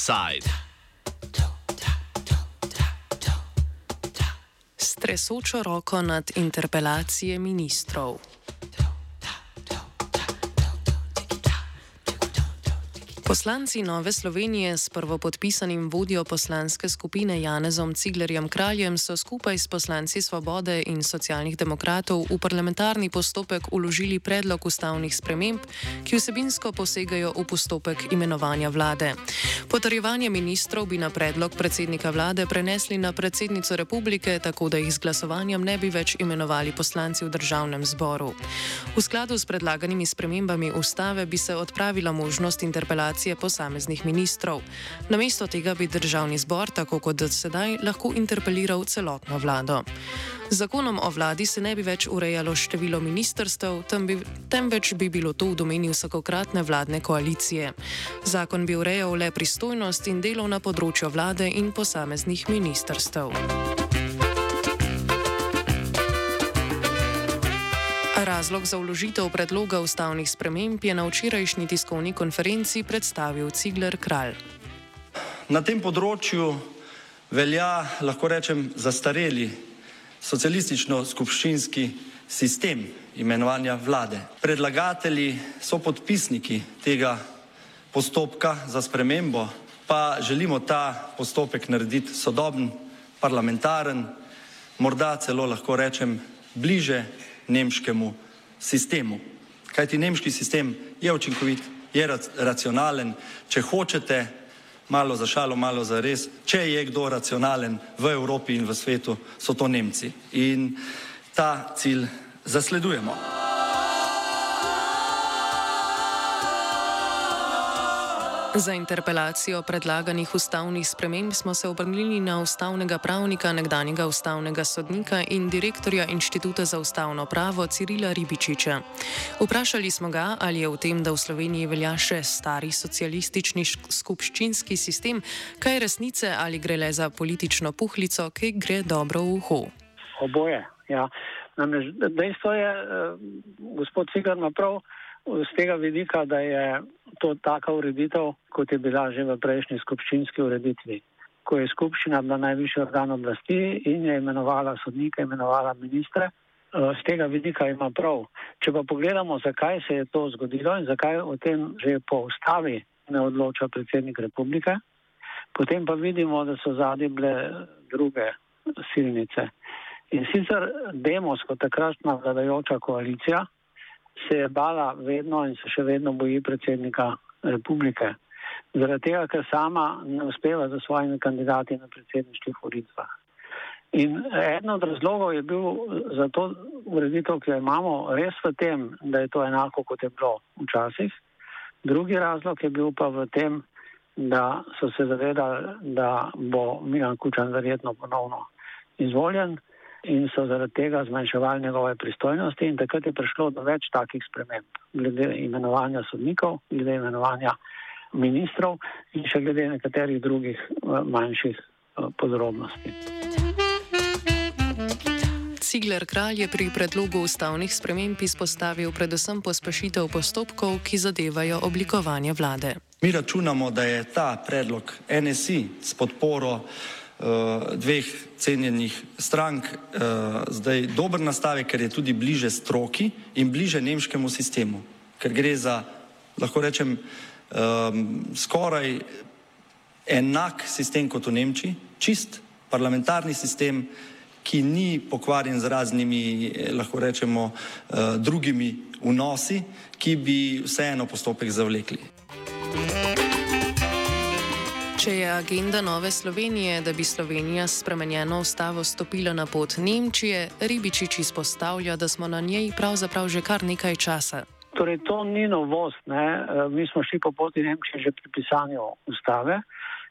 Offside. Stresočo roko nad interpelacije ministrov. Poslanci Nove Slovenije s prvopodpisanim vodjo poslanske skupine Janezom Ciglerjem Kraljem so skupaj s poslanci Svobode in socialnih demokratov v parlamentarni postopek uložili predlog ustavnih sprememb, ki vsebinsko posegajo v postopek imenovanja vlade. Potrjevanje ministrov bi na predlog predsednika vlade prenesli na predsednico republike, tako da jih z glasovanjem ne bi več imenovali poslanci v državnem zboru. V skladu s predlaganimi spremembami ustave bi se odpravila možnost interpelacije interpelacije posameznih ministrov. Namesto tega bi državni zbor, tako kot sedaj, lahko interpeliral celotno vlado. Z zakonom o vladi se ne bi več urejalo število ministrstev, temveč bi bilo to v domeni vsakokratne vladne koalicije. Zakon bi urejal le pristojnost in delo na področju vlade in posameznih ministrstev. Razlog za vložitev predloga ustavnih sprememb je na včerajšnji tiskovni konferenci predstavil Cigler Kralj. Na tem področju velja, lahko rečem, zastareli socialistično-skupščinski sistem imenovanja vlade. Predlagatelji so podpisniki tega postopka za spremembo, pa želimo ta postopek narediti sodoben, parlamentaren, morda celo lahko rečem bliže nemškemu sistemu. Kajti nemški sistem je učinkovit, je racionalen, če hočete, malo za šalo, malo za res, če je kdo racionalen v Evropi in v svetu, so to Nemci. In ta cilj zasledujemo. Za interpelacijo predlaganih ustavnih sprememb smo se obrnili na ustavnega pravnika, nekdanjega ustavnega sodnika in direktorja Inštituta za ustavno pravo Cirila Ribičiča. Vprašali smo ga, ali je v tem, da v Sloveniji velja še stari socialistični skupščinski sistem, kaj resnice ali gre le za politično puhlico, ki gre dobro v uho. Oboje, ja. Namreč dejstvo je, eh, gospod Cigar, naprav z tega vidika, da je to taka ureditev, kot je bila že v prejšnji skupščinski ureditvi, ko je skupščina bila najvišji organ oblasti in je imenovala sodnike, imenovala ministre. Z eh, tega vidika ima prav. Če pa pogledamo, zakaj se je to zgodilo in zakaj o tem že po ustavi ne odloča predsednik republike, potem pa vidimo, da so zadnje bile druge silnice. In sicer demos kot takratna vladajoča koalicija se je bala vedno in se še vedno boji predsednika republike. Zaradi tega, ker sama ne uspeva za svojimi kandidati na predsedniških volitvah. In eden od razlogov je bil za to ureditev, ki jo imamo, res v tem, da je to enako, kot je bilo včasih. Drugi razlog je bil pa v tem, da so se zavedali, da bo Milan Kučan verjetno ponovno izvoljen in so zaradi tega zmanjševali njegove pristojnosti in takrat je prišlo do več takih sprememb glede imenovanja sodnikov, glede imenovanja ministrov in še glede nekaterih drugih eh, manjših eh, podrobnosti. Cigler kralj je pri predlogu ustavnih sprememb izpostavil predvsem pospešitev postopkov, ki zadevajo oblikovanje vlade. Mi računamo, da je ta predlog NSI s podporo dveh cenjenih strank uh, zdaj dober nastavek, ker je tudi bliže stroki in bliže nemškemu sistemu, ker gre za, lahko rečem, um, skoraj enak sistem kot v Nemčiji, čist parlamentarni sistem, ki ni pokvarjen z raznimi, eh, lahko rečemo, drugimi vnosi, ki bi vseeno postopek zavlekli. Če je agenda Nove Slovenije, da bi Slovenija s spremenjeno ustavo stopila na pot Nemčije, Ribičič izpostavlja, da smo na njej pravzaprav že kar nekaj časa. Torej, to ni novost. Ne? E, mi smo šli po poti Nemčije že pri pisanju ustave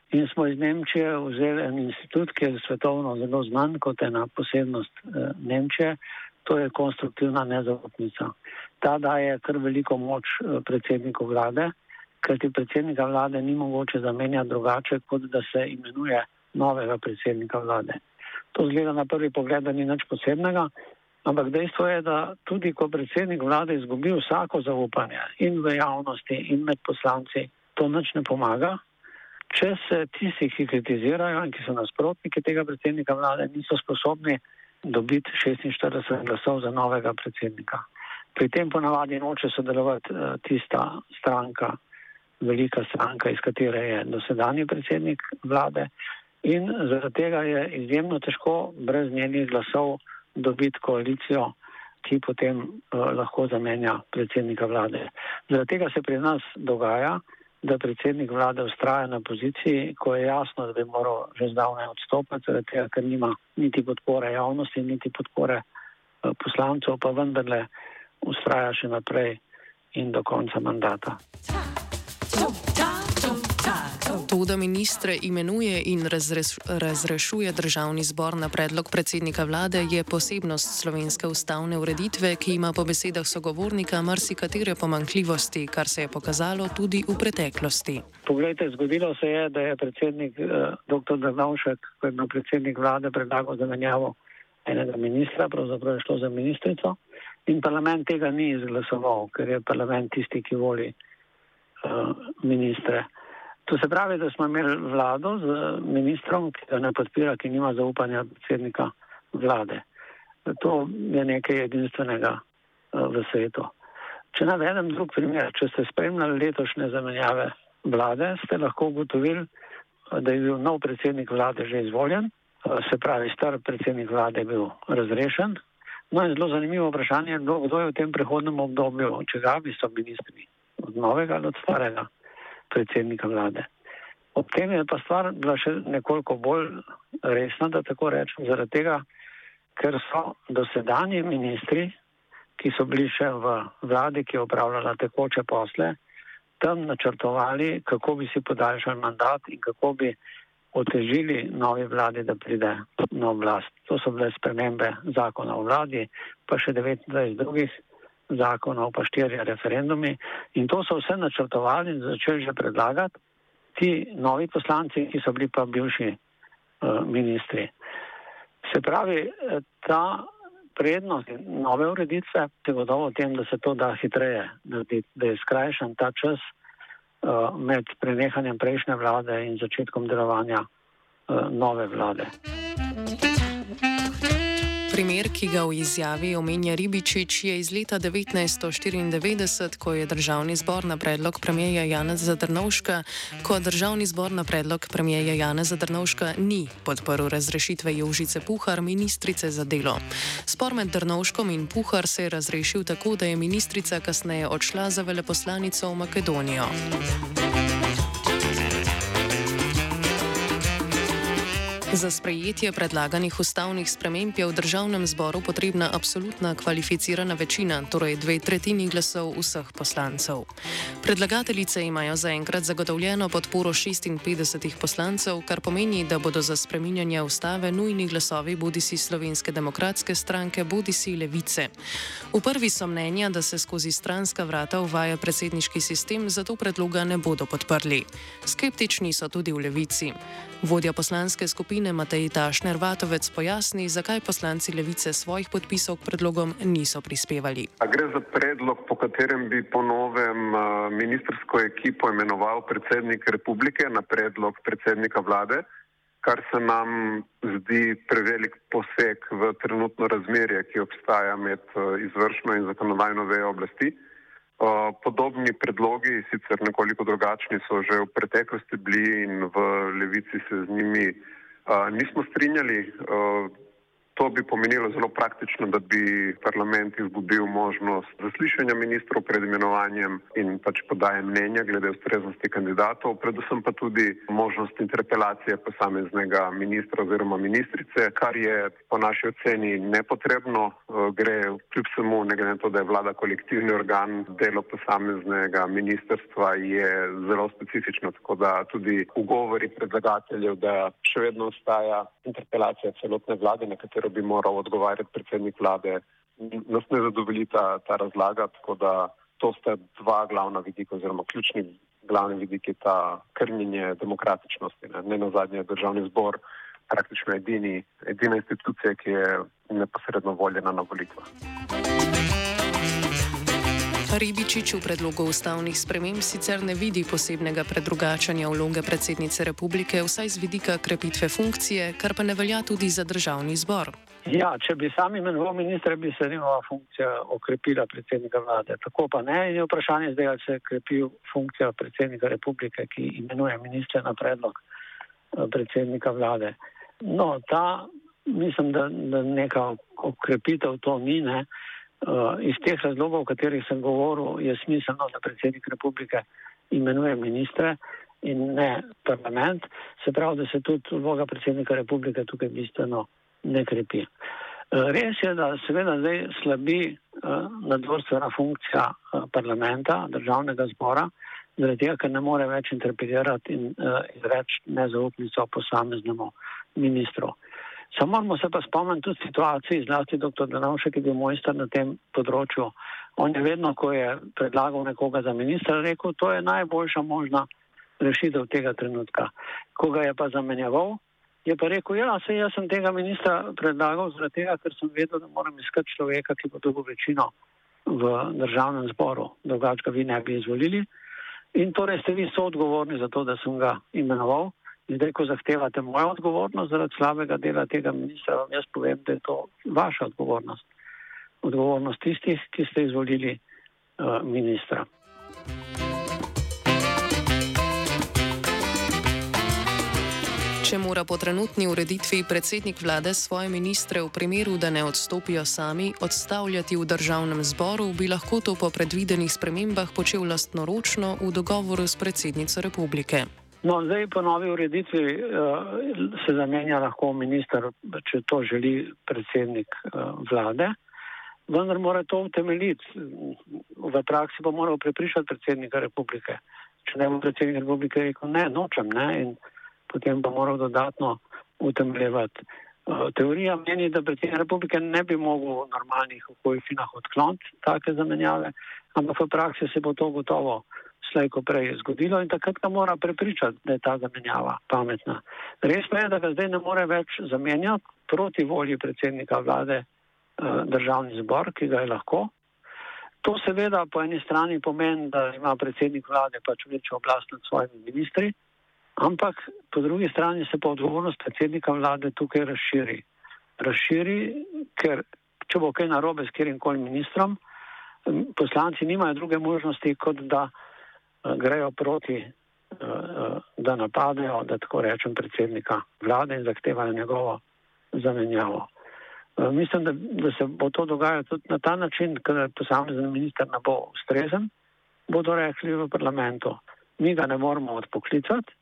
in smo iz Nemčije vzeli en institut, ki je svetovno zelo znan kot ena posebnost e, Nemčije, to je konstruktivna nezaupnica. Ta daje kar veliko moč e, predsedniku vlade kajti predsednika vlade ni mogoče zamenjati drugače, kot da se imenuje novega predsednika vlade. To zgleda na prvi pogled, da ni nič posebnega, ampak dejstvo je, da tudi ko predsednik vlade izgubi vsako zaupanje in v javnosti in med poslanci, to nič ne pomaga, če se tisti, ki kritizirajo in ki so nasprotniki tega predsednika vlade, niso sposobni dobiti 46 glasov za novega predsednika. Pri tem ponavadi noče sodelovati uh, tista stranka, velika stranka, iz katere je dosedani predsednik vlade. In zaradi tega je izjemno težko brez njenih glasov dobiti koalicijo, ki potem uh, lahko zamenja predsednika vlade. Zaradi tega se pri nas dogaja, da predsednik vlade ustraja na poziciji, ko je jasno, da bi moral že zdavne odstopiti, zaradi tega, ker nima niti podpore javnosti, niti podpore uh, poslancev, pa vendarle ustraja še naprej in do konca mandata. To, da ministre imenuje in razreš, razrešuje državni zbor na predlog predsednika vlade, je posebnost slovenske ustavne ureditve, ki ima po besedah sogovornika marsikatere pomankljivosti, kar se je pokazalo tudi v preteklosti. Poglejte, zgodilo se je, da je predsednik eh, dr. Drnovšek, ko je bil predsednik vlade, predlagal zamenjavo enega ministra, pravzaprav je šlo za ministrico, in parlament tega ni izglasoval, ker je parlament tisti, ki voli uh, ministre. To se pravi, da smo imeli vlado z ministrom, ki ga ne podpira, ki nima zaupanja predsednika vlade. To je nekaj edinstvenega uh, v svetu. Če navedem drug primer, če ste spremljali letošnje zamenjave vlade, ste lahko ugotovili, da je bil nov predsednik vlade že izvoljen, uh, se pravi, star predsednik vlade je bil razrešen. No in zelo zanimivo vprašanje je, kdo je v tem prehodnem obdobju, če ga bi so ministri, od novega ali od starega predsednika vlade. Ob tem je pa stvar bila še nekoliko bolj resna, da tako rečem, zaradi tega, ker so dosedanji ministri, ki so bili še v vladi, ki je upravljala tekoče posle, tam načrtovali, kako bi si podaljšali mandat in kako bi otežili novi vladi, da pride na oblast. To so bile spremembe zakona o vladi, pa še 29 drugih zakonov, pa štirje referendumi in to so vse načrtovali in začeli že predlagati ti novi poslanci, ki so bili pa bivši uh, ministri. Se pravi, eh, ta prednost nove ureditve je gotovo v tem, da se to da hitreje, da, da je skrajšan ta čas uh, med prenehanjem prejšnje vlade in začetkom delovanja uh, nove vlade. Primer, ki ga v izjavi omenja Ribičič, je iz leta 1994, ko je državni zbor na predlog premijeja Janeza Drnovška, ko državni zbor na predlog premijeja Janeza Drnovška ni podporil razrešitve Jožice Puhar, ministrice za delo. Spor med Drnovškom in Puhar se je razrešil tako, da je ministrica kasneje odšla za veleposlanico v Makedonijo. Za sprejetje predlaganih ustavnih sprememb je v državnem zboru potrebna absolutna kvalificirana večina, torej dve tretjini glasov vseh poslancev. Predlagateljice imajo zaenkrat zagotovljeno podporo 56 poslancev, kar pomeni, da bodo za spreminjanje ustave nujni glasovi bodi si slovenske demokratske stranke, bodi si levice. V prvi so mnenja, da se skozi stranska vrata uvaja predsedniški sistem, zato predloga ne bodo podprli. Skeptični so tudi v levici. Vodja poslanske skupine Matej Tašner Vatovec pojasni, zakaj poslanci levice svojih podpisov k predlogom niso prispevali. A gre za predlog, po katerem bi po novem ministersko ekipo imenoval predsednik republike na predlog predsednika vlade, kar se nam zdi prevelik poseg v trenutno razmerje, ki obstaja med izvršno in zakonodajno vejo oblasti. Podobni predlogi, sicer nekoliko drugačni, so že v preteklosti bili in v levici se z njimi nismo strinjali. To bi pomenilo zelo praktično, da bi parlament izgubil možnost zaslišanja ministrov pred imenovanjem in pač podaje mnenja glede ustreznosti kandidatov, predvsem pa tudi možnost interpelacije posameznega ministra oziroma ministrice, kar je po naši oceni nepotrebno. Gre kljub vsemu, ne glede na to, da je vlada kolektivni organ, delo posameznega ministrstva je zelo specifično, tako da tudi ugovori predlagateljev, da še vedno ostaja interpelacija celotne vlade, na katero bi moral odgovarjati predsednik vlade, nas ne zadovolji ta, ta razlaga, tako da to sta dva glavna vidika oziroma ključni glavni vidiki ta krminje demokratičnosti. Ne, ne na zadnje državni zbor praktično edini, edina institucija, ki je neposredno voljena na volitvah. Ribičič v predlogu ustavnih sprememb sicer ne vidi posebnega predrugačanja vloge predsednice republike, vsaj z vidika krepitve funkcije, kar pa ne velja tudi za državni zbor. Ja, če bi sam imenoval ministra, bi se njegova funkcija okrepila predsednika vlade. Tako pa ne. In je vprašanje zdaj, ali se krepi funkcija predsednika republike, ki imenuje ministra na predlog eh, predsednika vlade. No, ta, mislim, da, da neka okrepitev to ni. Ne. Uh, iz teh razlogov, o katerih sem govoril, je smiselno, da predsednik republike imenuje ministre in ne parlament. Se pravi, da se tudi vloga predsednika republike tukaj bistveno ne krepi. Uh, res je, da seveda zdaj slabi uh, nadvorstvena funkcija parlamenta, državnega zbora, zaradi tega, ker ne more več interpelirati in izreči nezaupnico posameznemu ministru. Samo moramo se pa spomniti tudi situacije, zlasti dr. Danovšek, je bil mojster na tem področju. On je vedno, ko je predlagal nekoga za ministra, rekel, to je najboljša možna rešitev tega trenutka. Ko ga je pa zamenjaval, je pa rekel, ja, se jaz sem tega ministra predlagal zaradi tega, ker sem vedel, da moram iskati človeka, ki bo dobil večino v državnem zboru, drugače ga vi ne bi izvolili. In torej ste vi soodgovorni za to, da sem ga imenoval. Zdaj, ko zahtevate mojo odgovornost zaradi slabega dela tega ministra, vam jaz povem, da je to vaša odgovornost. Odgovornost tistih, ki ste izvolili uh, ministra. Če mora po trenutni ureditvi predsednik vlade svoje ministre v primeru, da ne odstopijo sami, odstavljati v državnem zboru, bi lahko to po predvidenih spremembah počel lastnoročno v dogovoru s predsednico republike. No, zdaj po novi ureditvi uh, se zamenja lahko minister, če to želi predsednik uh, vlade, vendar mora to utemeljiti. V praksi pa mora prepričati predsednika republike. Če ne bo predsednik republike rekel ne, nočem ne in potem pa mora dodatno utemeljevati. Uh, teorija meni, da predsednik republike ne bi mogel v normalnih okoliščinah odkloniti take zamenjave, ampak v praksi se bo to gotovo slejko prej zgodilo in takrat ga mora prepričati, da je ta zamenjava pametna. Res pa je, da ga zdaj ne more več zamenjati proti volji predsednika vlade eh, državni zbor, ki ga je lahko. To seveda po eni strani pomeni, da ima predsednik vlade pač večjo oblast nad svojimi ministri, ampak po drugi strani se pa odgovornost predsednika vlade tukaj razširi. Razširi, ker če bo kaj narobe s kjerim koli ministrom, poslanci nimajo druge možnosti, kot da grejo proti, eh, eh, da napadejo, da tako rečem, predsednika vlade in zahtevajo njegovo zamenjavo. Mislim, da, da se bo to dogajalo tudi na ta način, ker posamezen minister ne bo ustrezen, bodo rekli v parlamentu, mi ga ne moramo odpoklicati,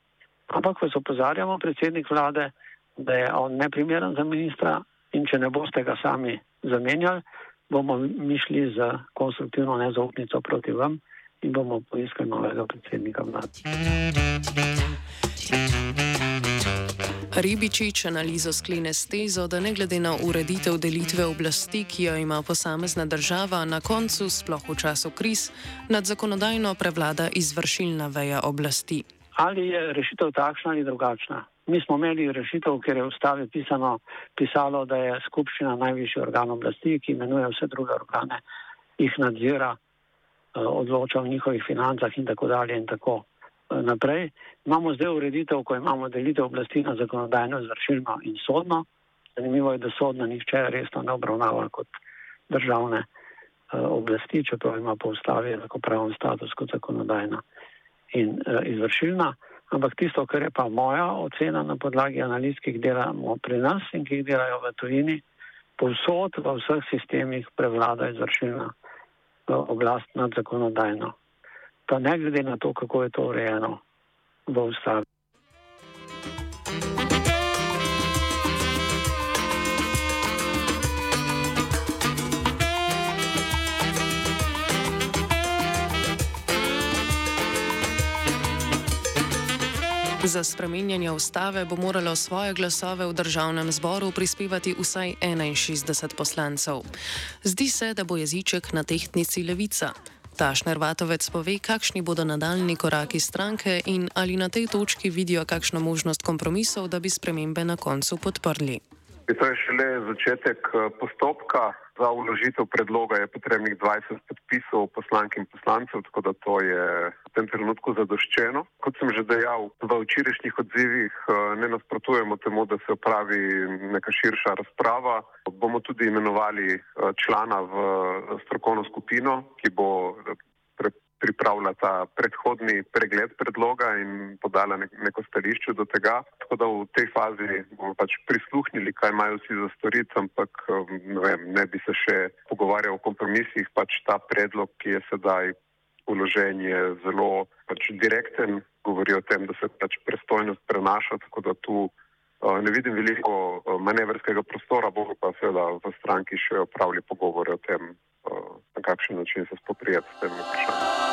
ampak vas opozarjamo, predsednik vlade, da je on neprimeren za ministra in če ne boste ga sami zamenjali, bomo mi šli za konstruktivno nezaupnico proti vam in bomo poiskali novega predsednika vlade. Ribičič analizo sklene s tezo, da ne glede na ureditev delitve oblasti, ki jo ima posamezna država, na koncu, sploh v času kriz, nad zakonodajno prevlada izvršilna veja oblasti. Ali je rešitev takšna ali drugačna? Mi smo imeli rešitev, ker je v ustavi pisano, pisalo, da je skupščina najvišji organ oblasti, ki imenuje vse druge organe, jih nadzira odloča o njihovih financah in tako dalje in tako eh, naprej. Imamo zdaj ureditev, ko imamo delitev oblasti na zakonodajno, izvršilno in sodno. Zanimivo je, da sodno nihče resno ne obravnava kot državne uh, oblasti, čeprav ima po ustavi enakopraven status kot zakonodajna in izvršilna. Ampak tisto, kar je pa moja ocena na podlagi analiz, ki jih delamo pri nas in ki jih delajo v tujini, povsod v vseh sistemih prevlada izvršilna oblast nad zakonodajno. Pa ne glede na to, kako je to urejeno v ustavi. Za spremenjanje ustave bo moralo svoje glasove v državnem zboru prispevati vsaj 61 poslancev. Zdi se, da bo jeziček na tehtnici levica. Tašner Vatovec pove, kakšni bodo nadaljni koraki stranke in ali na tej točki vidijo kakšno možnost kompromisov, da bi spremembe na koncu podprli. To je šele začetek eh, postopka. Za uložitev predloga je potrebnih 20 podpisov poslank in poslancev, tako da to je v tem trenutku zadoščeno. Kot sem že dejal, v včerajšnjih odzivih eh, ne nasprotujemo temu, da se opravi neka širša razprava. Bomo tudi imenovali eh, člana v strokovno skupino, ki bo pripravila ta predhodni pregled predloga in podala neko stališče do tega. Tako da v tej fazi bomo pač prisluhnili, kaj imajo vsi za storiti, ampak um, ne, vem, ne bi se še pogovarjal o kompromisih. Pač ta predlog, ki je sedaj uložen, je zelo pač direkten, govori o tem, da se pač prestojnost prenaša, tako da tu uh, ne vidim veliko uh, manevrskega prostora, bomo pa seveda v stranki še opravili pogovore o tem, uh, na kakšen način se spoprijeti s tem vprašanjem.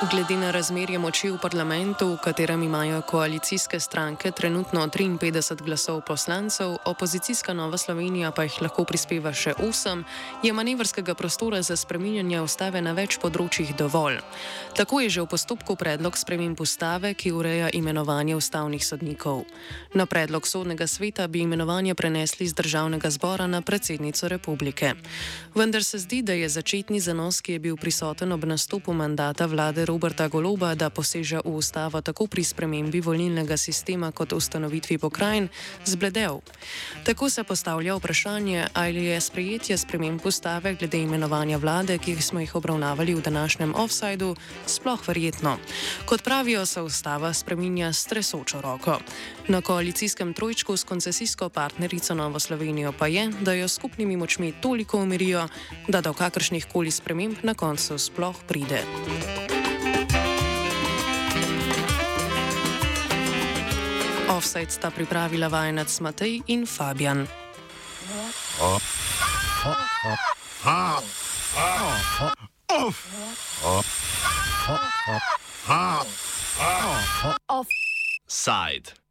Glede na razmerje moči v parlamentu, v katerem imajo koalicijske stranke trenutno 53 glasov poslancev, opozicijska Nova Slovenija pa jih lahko prispeva še 8, je manevrskega prostora za spreminjanje ustave na več področjih dovolj. Tako je že v postopku predlog sprememb ustave, ki ureja imenovanje ustavnih sodnikov. Na predlog sodnega sveta bi imenovanje prenesli z državnega zbora na predsednico republike. Vendar se zdi, da je začetni zanos, ki je bil prisoten ob nastopu mandata vlade, Roberta Goloba, da poseže v ustavo tako pri spremembi volilnega sistema kot ustanovitvi pokrajin, zbledel. Tako se postavlja vprašanje, ali je sprejetje sprememb ustave glede imenovanja vlade, ki smo jih obravnavali v današnjem offsajdu, sploh verjetno. Kot pravijo, se ustava spreminja s tresočo roko. Na koalicijskem trojčku s koncesijsko partnerico Novo Slovenijo pa je, da jo skupnimi močmi toliko umirijo, da do kakršnih koli sprememb na koncu sploh pride. Offside sta pripravila vajenec Matej in Fabian. Offside.